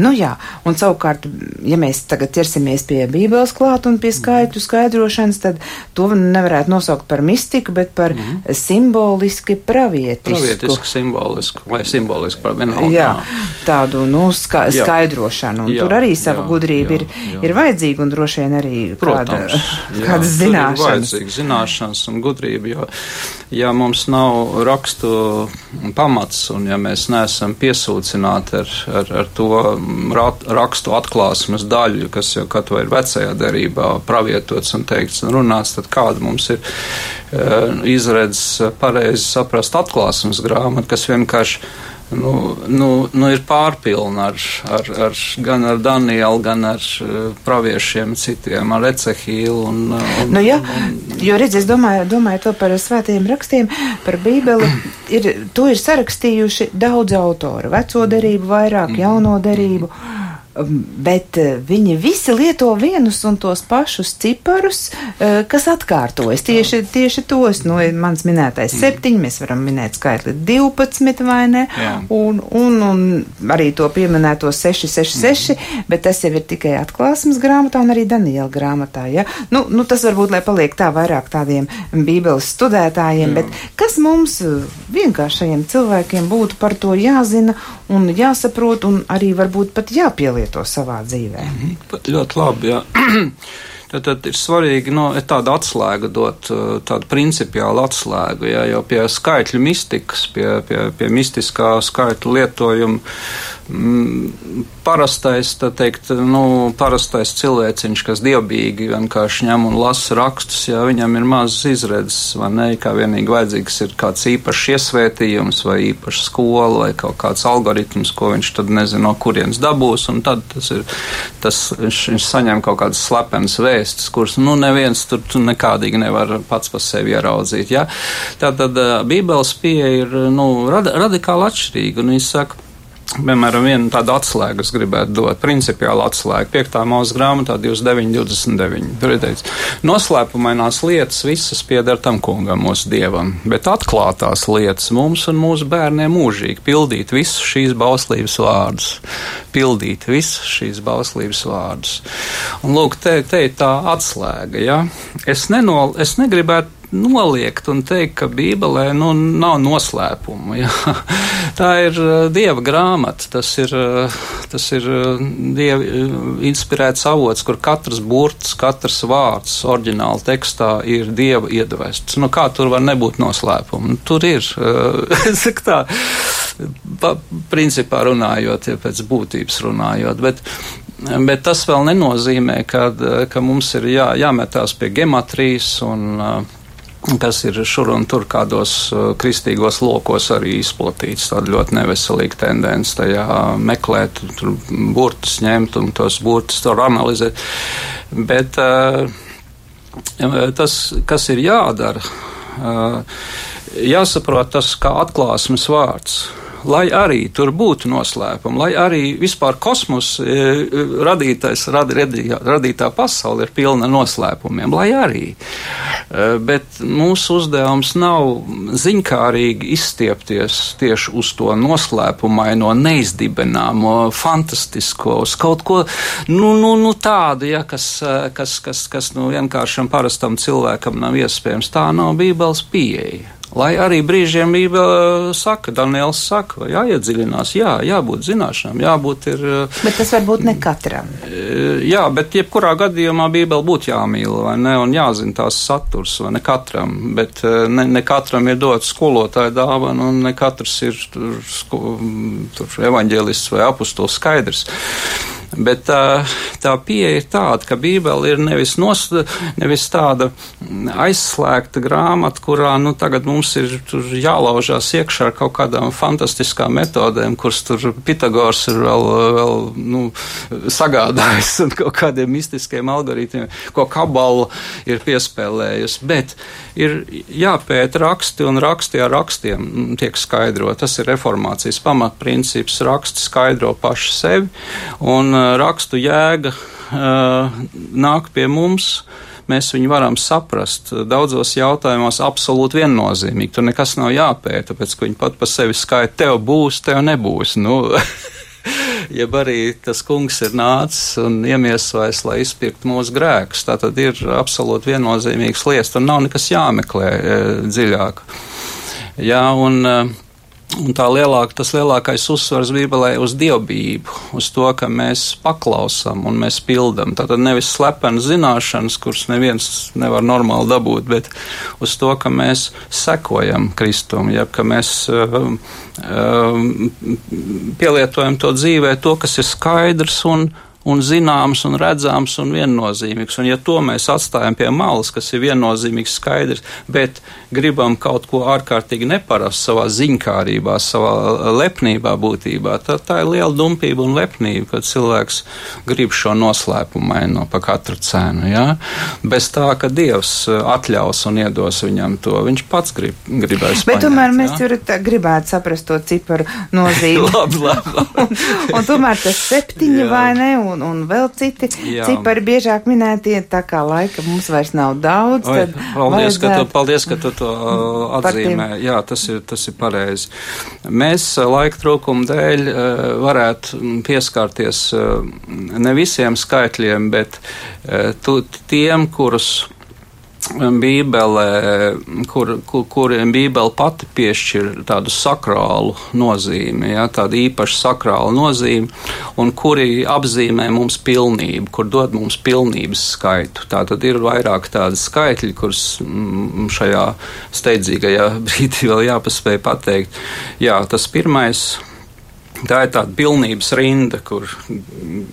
[SPEAKER 2] Nu, jā, un savukārt, ja mēs tagad ķersimies pie Bībeles klāt un pie skaitu skaidrošanas, tad to nevarētu nosaukt par mistiku, bet par mm simboliski pravietisku.
[SPEAKER 3] Pravietisku, simbolisku, vai simboliski par vienalga.
[SPEAKER 2] Jā, tādu, nu, ska jā. skaidrošanu, un jā, tur arī sava jā, gudrība jā, ir, jā. ir vajadzīga, un droši vien arī
[SPEAKER 3] Protams, kāda,
[SPEAKER 2] jā, kādas zināšanas.
[SPEAKER 3] Ir vajadzīga zināšanas un gudrība, jo, ja mums nav rakstu pamats, un ja mēs mēs neesam piesūcināti ar, ar, ar to rakstu atklāsmes daļu, kas jau kaut vai ir vecajā derībā pravietots un teikts un runāts, tad kāda mums ir uh, izredzes pareizi saprast atklāsmes grāmatu, kas vienkārši nu, nu, nu ir pārpilna ar, ar, ar, gan ar Danielu, gan ar praviešiem citiem, ar Ecehīlu. Un, un,
[SPEAKER 2] nu, jā, un, jo redz, es domāju, domāju to par svētajiem rakstiem, par Bībeli. Ir, to ir sarakstījuši daudz autoru, veco derību vairāk, jauno derību. Mm bet uh, viņi visi lieto vienus un tos pašus ciparus, uh, kas atkārtojas. Tieši, tieši tos, nu, mans minētais septiņi, mēs varam minēt skaitli 12 vai ne, Jā. un, un, un arī to pieminēto 6, 6, 6, mm. bet tas jau ir tikai atklāsmes grāmatā un arī Daniela grāmatā, ja? Nu, nu, tas varbūt, lai paliek tā vairāk tādiem bībeles studētājiem, Jā. bet kas mums uh, vienkāršajiem cilvēkiem būtu par to jāzina un jāsaprot un arī varbūt pat jāpielieto savā dzīvē.
[SPEAKER 3] -hmm. Ļoti labi. Tad, tad ir svarīgi nu, tādu atslēgu dot, uh, tādu principiālu atslēgu, jā, jo pie skaitļu mistikas, pie, pie, pie mistiskā skaitļu lietojuma parastais, tā teikt, nu, parastais cilvēciņš, kas dievbijīgi vienkārši ņem un lasa rakstus, ja viņam ir mazas izredzes, vai ne, kā vienīgi vajadzīgs ir kāds īpašs iesvētījums vai īpaša skola vai kaut kāds algoritms, ko viņš tad nezinu, no kurienes dabūs, un tad tas ir, tas, viņš, viņš saņem kaut kādas slepenas vēstis, kuras, nu, neviens tur, tur nekādīgi nevar pats pa sevi ieraudzīt, ja. Tātad Bībeles pieeja ir, nu, rad, radikāli atšķirīga, un viņš saka, Piemēram, viena tāda atslēga, es gribētu dot, principiāla atslēga, 5. mūža grāmatā 29, 29. Tur ir teikts, noslēpumainās lietas visas pieder tam kungam, mūsu dievam, bet atklātās lietas mums un mūsu bērniem mūžīgi pildīt visus šīs bauslības vārdus. Pildīt visus šīs bauslības vārdus. Un lūk, te, te ir tā atslēga, ja? Es, nenol, es negribētu noliegt un teikt, ka Bībelē nu, nav noslēpumu. Ja? Tā ir uh, dieva grāmata, tas ir, uh, tas ir uh, dieva inspirēts avots, kur katrs burts, katrs vārds oriģināli tekstā ir dieva iedvests. Nu, kā tur var nebūt noslēpumu? Nu, tur ir. tā, pa, principā runājot, ja pēc būtības runājot. Bet, Bet tas vēl nenozīmē, ka, ka mums ir jā, jāmetās pie gematrijas un uh, kas ir šur un tur kādos uh, kristīgos lokos arī izplatīts. Tāda ļoti neveselīga tendence tajā meklēt, tur burtus ņemt un tos burtus tur analizēt. Bet uh, tas, kas ir jādara, uh, jāsaprot tas kā atklāsmes vārds lai arī tur būtu noslēpumi, lai arī vispār kosmos e, radītais, rad, radītā pasaule ir pilna noslēpumiem, lai arī. E, bet mūsu uzdevums nav ziņkārīgi izstiepties tieši uz to noslēpumaino, neizdibināmo, fantastisko, uz kaut ko nu, nu, nu tādu, ja, kas, kas, kas, kas nu, vienkāršam parastam cilvēkam nav iespējams. Tā nav Bībeles pieeja. Lai arī brīžiem Bībele saka, Daniels saka, jāiedziļinās, jā, jābūt zināšanām, jābūt ir.
[SPEAKER 2] Bet tas var būt ne katram.
[SPEAKER 3] Jā, bet jebkurā gadījumā Bībele būtu jāmīl, vai ne, un jāzina tās saturs, vai ne katram, bet ne, ne katram ir dots skolotāja dāvana, un ne katrs ir tur, tur evaņģēlists vai apustulis skaidrs. Bet tā, tā pieeja ir tāda, ka Bībele ir nevis, nos, nevis tāda aizslēgta grāmata, kurā nu, tagad mums ir jālaužās iekšā ar kaut kādām fantastiskām metodēm, kuras tur Pitagors ir vēl, vēl nu, sagādājis un kaut kādiem mistiskiem algoritmiem, ko kabala ir piespēlējusi. Bet ir jāpēt raksti un raksti ar rakstiem tiek skaidrot. Tas ir reformācijas pamatprincips. Raksti skaidro paši sevi. Un, rakstu jēga nāk pie mums, mēs viņu varam saprast. Daudzos jautājumos absolūti viennozīmīgi. Tur nekas nav jāpēta, tāpēc ka viņi pat pa sevi skaita, tev būs, tev nebūs. Nu, jeb arī tas kungs ir nācis un iemiesojis, lai izpirktu mūsu grēkus. Tā tad ir absolūti viennozīmīgs lietas, tur nav nekas jāmeklē dziļāk. Jā, un Un tā lielāka, tas lielākais uzsvars Bībelē uz dievbijību, uz to, ka mēs paklausām un mēs pildām. Tātad nevis slepenas zināšanas, kuras neviens nevar normāli dabūt, bet uz to, ka mēs sekojam Kristum, jeb ka mēs uh, uh, pielietojam to dzīvē, to, kas ir skaidrs un un zināms un redzams un viennozīmīgs. Un ja to mēs atstājam pie malas, kas ir viennozīmīgs, skaidrs, bet gribam kaut ko ārkārtīgi neparastu savā ziņkārībā, savā lepnībā būtībā, tad tā ir liela dumpība un lepnība, kad cilvēks grib šo noslēpumaino pa katru cenu. Ja? Bez tā, ka Dievs atļaus un iedos viņam to, viņš pats grib, gribēs.
[SPEAKER 2] Bet paņemt, tomēr mēs ja? gribētu saprast to ciparu nozīmi.
[SPEAKER 3] labi, labi, labi.
[SPEAKER 2] un, un tomēr tas septiņi vai ne? Un un, un vēl citi Jā. cipari biežāk minētie, tā kā laika mums vairs nav daudz. Oi,
[SPEAKER 3] paldies, ka tu, paldies, ka tu to uh, atzīmē. Jā, tas ir, tas ir pareizi. Mēs uh, laika trūkuma dēļ uh, varētu pieskarties ne visiem skaitļiem, bet tu, tiem, kurus Bībelē, kur, kur, kuriem Bībele pati piešķir tādu sakrālu nozīmi, ja, tādu īpašu sakrālu nozīmi, un kuri apzīmē mums pilnību, kur dod mums pilnības skaitu. Tā tad ir vairāk tādi skaitļi, kurus šajā steidzīgajā brīdī vēl jāpaspēj pateikt. Jā, tas pirmais Tā ir tāda pilnības rinda, kur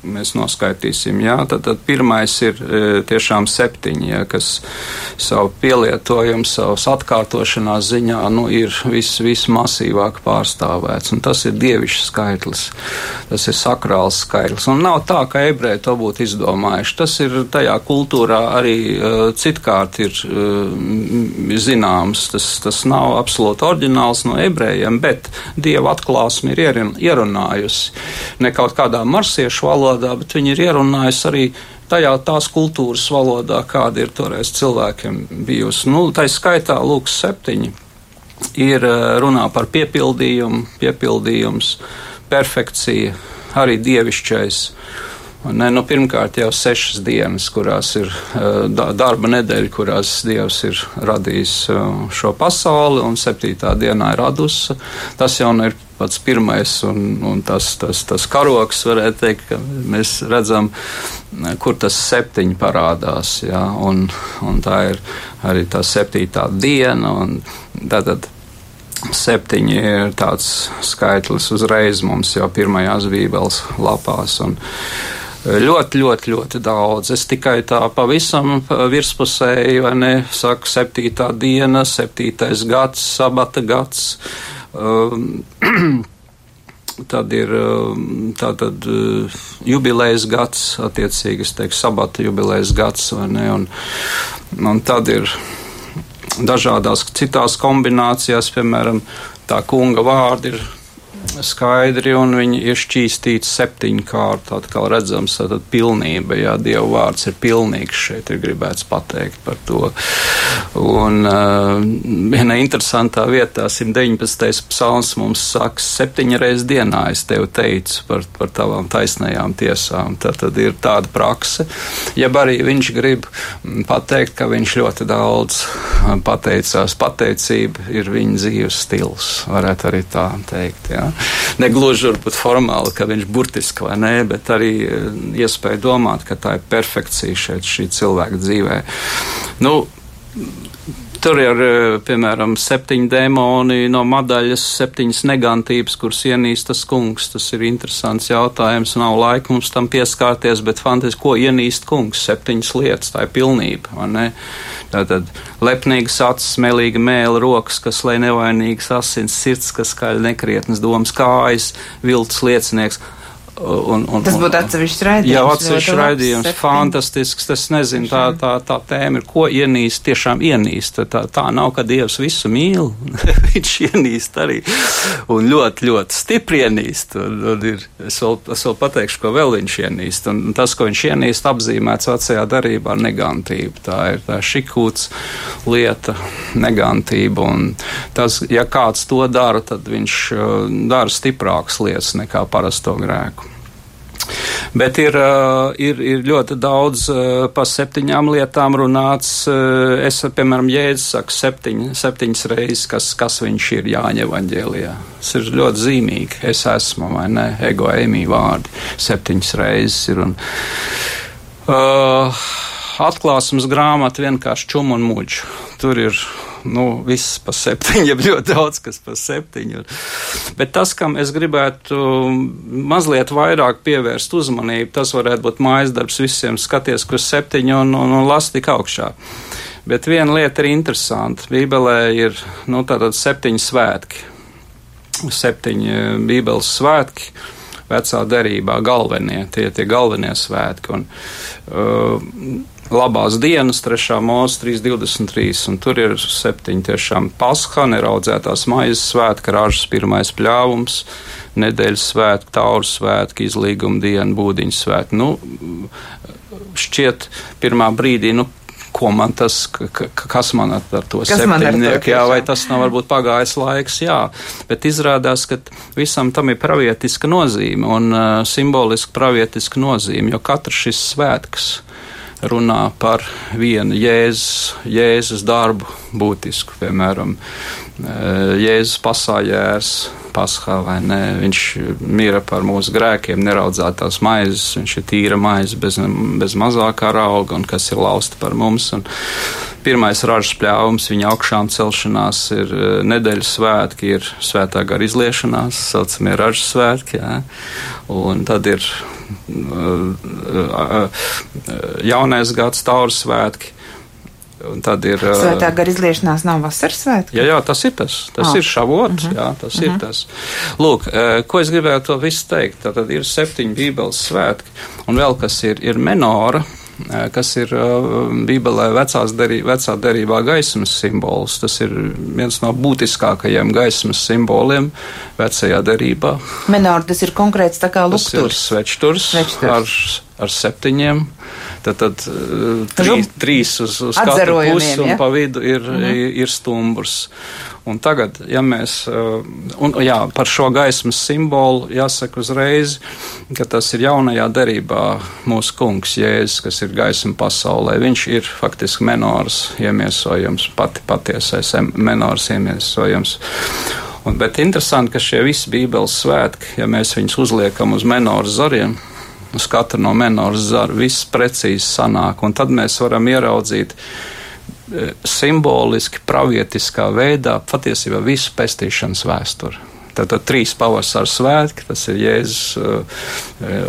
[SPEAKER 3] mēs noskaitīsim. Jā, tad, tad pirmais ir e, tiešām septiņi, jā, kas savu pielietojumu, savas atkārtošanās ziņā nu, ir vis, vismasīvāk pārstāvēts. Un tas ir dievišķs skaitlis, tas ir sakrāls skaitlis. Un nav tā, ka ebreji to būtu izdomājuši. Tas ir tajā kultūrā arī uh, citkārt ir uh, zināms. Tas, tas nav absolūti oriģināls no ebrejiem, bet dieva atklāsme ir ierunāta ierunājusi. Ne kaut kādā marsiešu valodā, bet viņi ir ierunājusi arī tajā tās kultūras valodā, kāda ir toreiz cilvēkiem bijusi. Nu, tā skaitā Lūks septiņi ir eh, runā par piepildījumu, piepildījums, perfekcija, arī dievišķais. Ne, nu, pirmkārt, jau sešas dienas, kurās ir uh, darba nedēļa, kurās Dievs ir radījis uh, šo pasauli, un septītā dienā ir radusi. Tas jau ir pats pirmais un, un tas, tas, tas karoks, varētu teikt, ka mēs redzam, kur tas septiņi parādās. Ja, un, un tā ir arī tā septītā diena. Tātad septiņi ir tāds skaitlis uzreiz mums jau pirmajās bībeles lapās. Un, Ļoti, ļoti, ļoti daudz. Es tikai tā pavisam virspusēji, vai ne, saku, septītā diena, septītais gads, sabata gads. Um, tad ir um, tātad uh, jubilejas gads, attiecīgi, es teiktu, sabata jubilejas gads, vai ne, un, un tad ir dažādās citās kombinācijās, piemēram, tā kunga vārdi ir skaidri, un viņi ir šķīstīti septiņkārt. Atkal redzams, tad pilnība, jā, Dieva vārds ir pilnīgs, šeit ir gribēts pateikt par to. Un uh, viena interesantā vietā, 119. psalms mums saka, septiņreiz dienā es tev teicu par, par tavām taisnējām tiesām. Tad, tad ir tāda prakse. Ja arī viņš grib pateikt, ka viņš ļoti daudz pateicās, pateicība ir viņa dzīves stils, varētu arī tā teikt. Jā negluži varbūt formāli, ka viņš burtiski vai nē, bet arī eh, iespēja domāt, ka tā ir perfekcija šeit šī cilvēka dzīvē. Nu, Tur ir, eh, piemēram, septiņi demoni no madaļas, septiņas negantības, kuras ienīst tas kungs. Tas ir interesants jautājums. Nav laika mums tam pieskārties, bet fantastiski, ko ienīst kungs? Septiņas lietas, tā ir pilnība. Tātad lepnīgas acis, melīga mēla, rokas, kas lai nevainīgas asins, sirds, kas skaļi nekrietnas domas, kājas, viltus liecinieks
[SPEAKER 2] Un, un, tas būtu atsevišķs raidījums.
[SPEAKER 3] Jā, atsevišķs raidījums, fantastisks. Tas nezinu, tā, tā, tā tēma ir, ko ienīst, tiešām ienīst. Tā, tā nav, ka Dievs visu mīl, viņš ienīst arī. Un ļoti, ļoti stipri ienīst. Un, un ir, es, vēl, es vēl pateikšu, ko vēl viņš ienīst. Un tas, ko viņš ienīst, apzīmēts vecajā darbā ar negantību. Tā ir tā šikūts lieta, negantība. Un tas, ja kāds to dara, tad viņš uh, dara stiprākas lietas nekā parasto grēku. Bet ir, eh, ir, ir ļoti daudz eh, pa septiņām lietām runāts. Eh, es, piemēram, Jēzus saka septiņ, septiņas reizes, kas, kas viņš ir Jāņa evaņģēlijā. Tas ir ļoti zīmīgi. Es esmu, vai ne, ego emī vārdi septiņas reizes ir. Un, uh, atklāsmes grāmata vienkārši čum un muģu. Tur ir nu, viss pa septiņu, ļoti daudz kas pa septiņu. Bet tas, kam es gribētu mazliet vairāk pievērst uzmanību, tas varētu būt mājas darbs visiem skaties, kur septiņu un, un, un last tik augšā. Bet viena lieta ir interesanta. Bībelē ir nu, septiņi svētki, septiņi Bībeles svētki vecā derībā galvenie, tie tie galvenie svētki. Un, uh, labās dienas, 3. mūzika, 3.23. Un tur ir septiņi tiešām pasha, neraudzētās maizes svētki, ražas pirmais pļāvums, nedēļas svētki, tauru svētki, izlīguma diena, būdiņu svētki. Nu, šķiet, pirmā brīdī, nu, ko man tas, kas man ar to septiņnieku, jā, vai tas nav varbūt pagājis laiks, jā, bet izrādās, ka visam tam ir pravietiska nozīme un uh, simboliska pravietiska nozīme, jo katrs šis svētks runā par vienu Jēzus, Jēzus darbu būtisku, piemēram, Jēzus pasājērs paskā ne. Viņš mīra par mūsu grēkiem, neraudzētās maizes, viņš ir tīra maize bez, bez mazākā auga un kas ir lausta par mums. Un pirmais ražas pļāvums, viņa augšām celšanās ir nedēļas svētki, ir svētā gara izliešanās, saucamie ražas svētki, jā. un tad ir jaunais gads, tauru svētki. Un tad ir.
[SPEAKER 2] Svētā gara izliešanās nav vasaras svētki?
[SPEAKER 3] Jā, jā, tas ir tas. Tas oh. ir šavots, uh -huh. jā, tas uh -huh. ir mhm. tas. Lūk, ko es gribētu to visu teikt. Tad ir septiņi bībeles svētki, un vēl kas ir, ir menora, kas ir Bībelē derī, vecā derībā gaismas simbols. Tas ir viens no būtiskākajiem gaismas simboliem vecajā derībā.
[SPEAKER 2] Menora, tas ir konkrēts tā kā lukturs.
[SPEAKER 3] Svečturs, svečturs. Ar, septiņiem Tad, tad trīs, trīs uz, uz katru pusi un ja? pa vidu ir, -hmm. ir, ir stumbrs. Un tagad, ja mēs, un jā, par šo gaismas simbolu jāsaka uzreiz, ka tas ir jaunajā derībā mūsu kungs Jēzus, kas ir gaisma pasaulē. Viņš ir faktiski menors iemiesojums, pati patiesais menors iemiesojums. Un, bet interesanti, ka šie visi Bībeles svētki, ja mēs viņus uzliekam uz menoru zariem, uz katru no menoras zara viss precīzi sanāk, un tad mēs varam ieraudzīt e, simboliski, pravietiskā veidā patiesībā visu pestīšanas vēsturi. Tātad trīs pavasara svētki, tas ir Jēzus uh,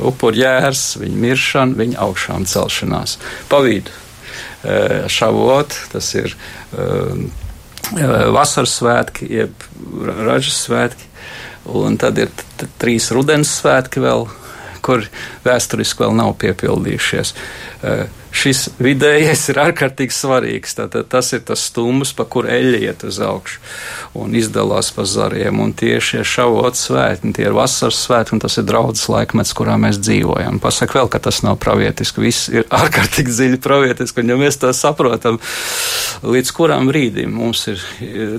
[SPEAKER 3] upurjērs, viņa miršana, viņa augšām celšanās. Pavīdu uh, šavot, tas ir uh, vasaras svētki, jeb ražas svētki, un tad ir trīs rudens svētki vēl, kur vēsturiski vēl nav piepildījušies. Uh, šis vidējais ir ārkārtīgi svarīgs. Tātad tas ir tas stūmus, pa kur eļļa iet uz augšu un izdalās pa zariem. Un tieši šavot svētki, tie ir vasaras svētki, un tas ir draudzes laikmets, kurā mēs dzīvojam. Pasaka vēl, ka tas nav pravietiski. Viss ir ārkārtīgi dziļi pravietiski, un ja mēs to saprotam, līdz kuram brīdim mums ir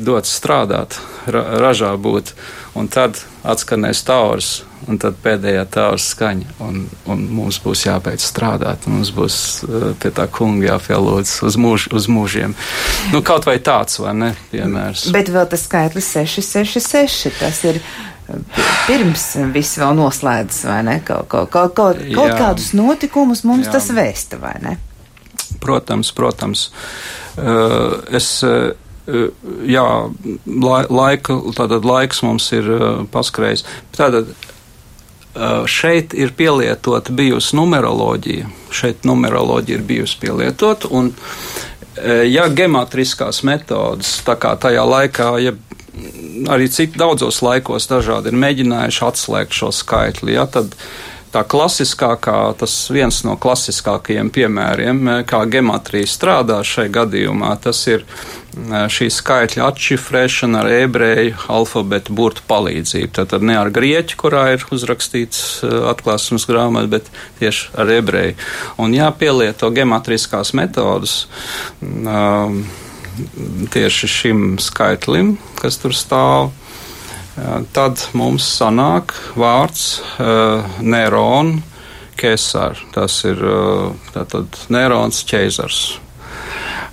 [SPEAKER 3] dots strādāt, ra ražā būt, un tad atskanēs taurs un tad pēdējā tāvs skaņa, un, un mums būs jābeidz strādāt, mums būs uh, pie tā kunga jāpielūdz uz, mūž, uz mūžiem. Nu, kaut vai tāds, vai ne, piemērs.
[SPEAKER 2] Bet vēl tas skaitlis 666, tas ir pirms viss vēl noslēdzas, vai ne? Kaut, kaut, kaut, kaut, kaut kādus notikumus mums Jā. tas vēsta, vai ne?
[SPEAKER 3] Protams, protams. Uh, es uh, jā, laika, tātad laiks mums ir paskrējis. Tātad Šeit ir pielietota bijusi numeroloģija. Šeit numeroloģija ir bijusi pielietota. Un, ja gematriskās metodas, tā kā tajā laikā, ja arī cik daudzos laikos dažādi ir mēģinājuši atslēgt šo skaitli, ja, tad tā klasiskākā, tas viens no klasiskākajiem piemēriem, eh, kā gematrija strādā šai gadījumā, tas ir eh, šī skaitļa atšifrēšana ar ebreju alfabetu burtu palīdzību. Tātad ne ar grieķu, kurā ir uzrakstīts eh, atklāsmes grāmata, bet tieši ar ebreju. Un jāpielieto gematriskās metodas. Um, tieši šim skaitlim, kas tur stāv, tad mums sanāk vārds uh, Nerona Kesar. Tas ir uh, tātad Nerons ķeizars.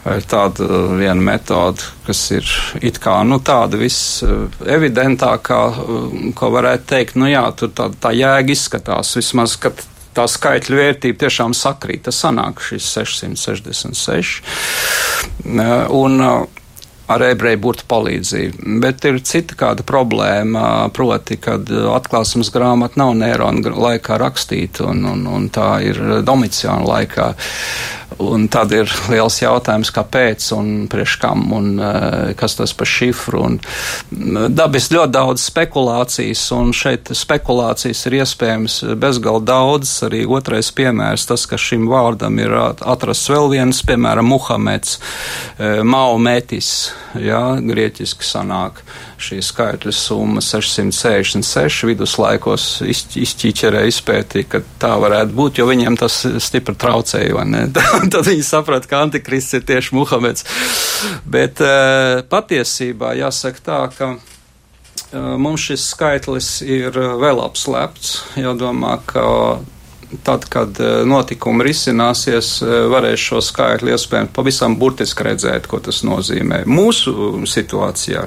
[SPEAKER 3] Ir tāda viena metode, kas ir it kā nu, tāda visevidentākā, ko varētu teikt, nu jā, tur tā, tā jēga izskatās vismaz, ka tā skaitļa vērtība tiešām sakrīt. Tas sanāk šis 666. Un, ar ebreju burtu palīdzību. Bet ir cita kāda problēma, proti, kad atklāsmes grāmata nav Nērona laikā rakstīta, un, un, un tā ir Domiciāna laikā. Un tad ir liels jautājums, kāpēc un priekš kam un uh, kas tas par šifru. Un, dabis ļoti daudz spekulācijas, un šeit spekulācijas ir iespējams bezgalīgi daudz. Arī otrais piemērs, tas, ka šim vārdam ir atrasts vēl viens, piemēram, Muhameds, uh, Maometis, jā, grieķiski sanāk šī skaitļa summa 666 viduslaikos izķīķerē izpētīja, ka tā varētu būt, jo viņiem tas stipri traucēja, vai ne? Tad viņi saprata, ka antikrists ir tieši Muhameds. Bet uh, patiesībā jāsaka tā, ka uh, mums šis skaitlis ir vēl apslēpts, jādomā, ka tad, kad eh, notikumi risināsies, eh, varēs šo skaitli iespējams pavisam burtiski redzēt, ko tas nozīmē. Mūsu situācijā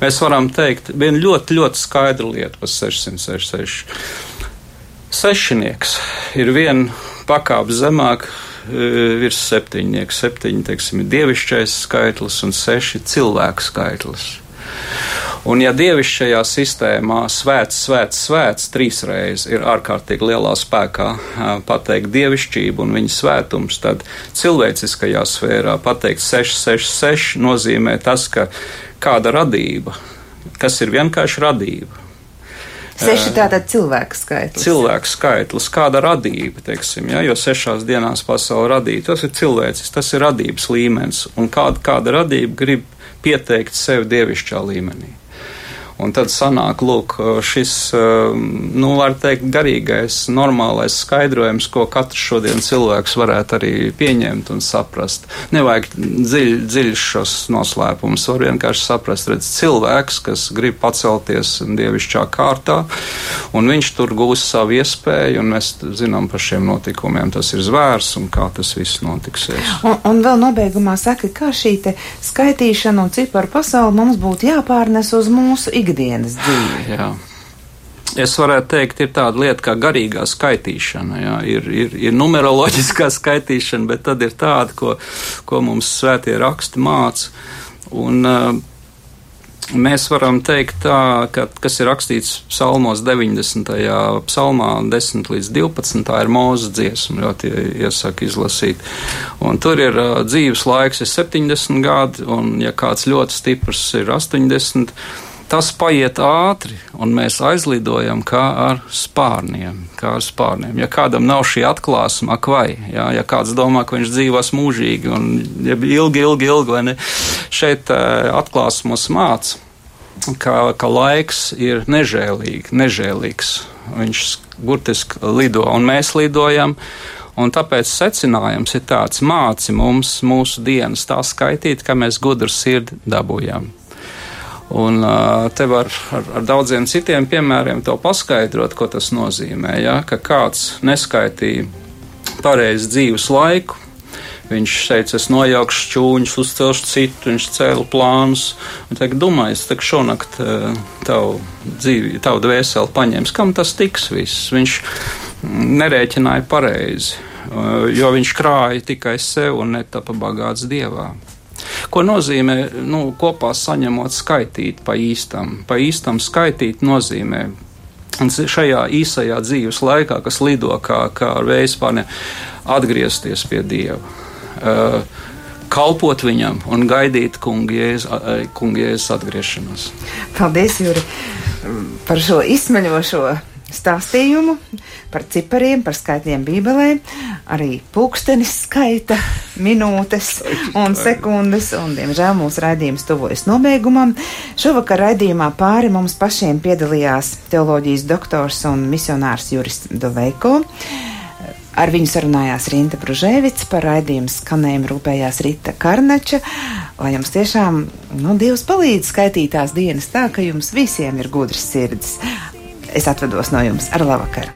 [SPEAKER 3] mēs varam teikt vienu ļoti, ļoti skaidru lietu par 666. Sešinieks ir viena pakāpe zemāk eh, virs septiņnieka. Septiņi, teiksim, ir dievišķais skaitlis un seši cilvēku skaitlis. Un ja dievišķajā sistēmā svēts, svēts, svēts trīsreiz ir ārkārtīgi lielā spēkā pateikt dievišķību un viņa svētums, tad cilvēciskajā sfērā pateikt 666 nozīmē tas, ka kāda radība, kas ir vienkārši radība,
[SPEAKER 2] Seši tātad cilvēku skaitlis.
[SPEAKER 3] Cilvēku skaitlis, kāda radība, teiksim, ja, jo sešās dienās pasauli radīja, tas ir cilvēcis, tas ir radības līmenis, un kāda, kāda radība grib pieteikt sevi dievišķā līmenī. Un tad sanāk, lūk, šis, nu, var teikt, garīgais, normālais skaidrojums, ko katrs šodien cilvēks varētu arī pieņemt un saprast. Nevajag dziļ, dziļš šos noslēpumus, var vienkārši saprast, redz, cilvēks, kas grib pacelties dievišķā kārtā, un viņš tur gūs savu iespēju, un mēs zinām par šiem notikumiem, tas ir zvērs un kā tas viss notiksies.
[SPEAKER 2] Un, un vēl nobeigumā saka, kā šī skaitīšana un ciparu pasauli mums būtu jāpārnes uz mūsu ikdienas ikdienas dzīvi.
[SPEAKER 3] Jā. Es varētu teikt, ir tāda lieta kā garīgā skaitīšana. Jā. Ir, ir, ir numeroloģiskā skaitīšana, bet tad ir tāda, ko, ko mums svētie raksti māca. Un, uh, Mēs varam teikt, tā, ka, kas ir rakstīts psalmos 90. psalmā, 10 līdz 12. Tā ir mūzes dziesma, ļoti iesaku izlasīt. Un tur ir uh, dzīves laiks, ir 70 gadi, un ja kāds ļoti stiprs ir 80 tas paiet ātri, un mēs aizlidojam kā ar spārniem. Kā ar spārniem. Ja kādam nav šī atklāsme, ak, vai jā, ja kāds domā, ka viņš dzīvos mūžīgi un ja ilgi, ilgi, ilgi, vai ne, šeit uh, atklāsmos māca, ka, ka laiks ir nežēlīgi, nežēlīgs. Viņš burtiski lido, un mēs lidojam. Un tāpēc secinājums ir tāds: māci mums mūsu dienas tā skaitīt, ka mēs gudru sirdi dabūjam. Un te var ar, ar daudziem citiem piemēriem to paskaidrot, ko tas nozīmē. Ja? Ka kāds neskaitīja pareizi dzīves laiku, Viņš teica, es nojaukšu šķūņus, uzcelšu citu, viņš cēla plānus. Viņš teica, domājies, ka šonakt tavu dzīvi, tavu dvēseli paņems. Kam tas tiks viss? Viņš nerēķināja pareizi, jo viņš krāja tikai sev un netapa bagāts dievā. Ko nozīmē nu, kopā saņemot skaitīt pa īstam? Pa īstam skaitīt nozīmē Un šajā īsajā dzīves laikā, kas lido kā, kā ar vējas pārne, atgriezties pie Dieva, uh, kalpot viņam un gaidīt kungies atgriešanos.
[SPEAKER 2] Paldies, Juri, par šo izsmeļošo stāstījumu par cipariem, par skaitļiem Bībelē, arī pulkstenis skaita minūtes un sekundes, un, diemžēl, mūsu raidījums tuvojas nobeigumam. Šovakar raidījumā pāri mums pašiem piedalījās teoloģijas doktors un misionārs Juris Doveiko. Ar viņu sarunājās Rīta Bružēvics, par raidījumu skanējumu rūpējās Rita Karnača, lai jums tiešām, nu, Dievs palīdz skaitīt tās dienas tā, ka jums visiem ir gudrs sirds. Es atvados no jums ar labvakaru!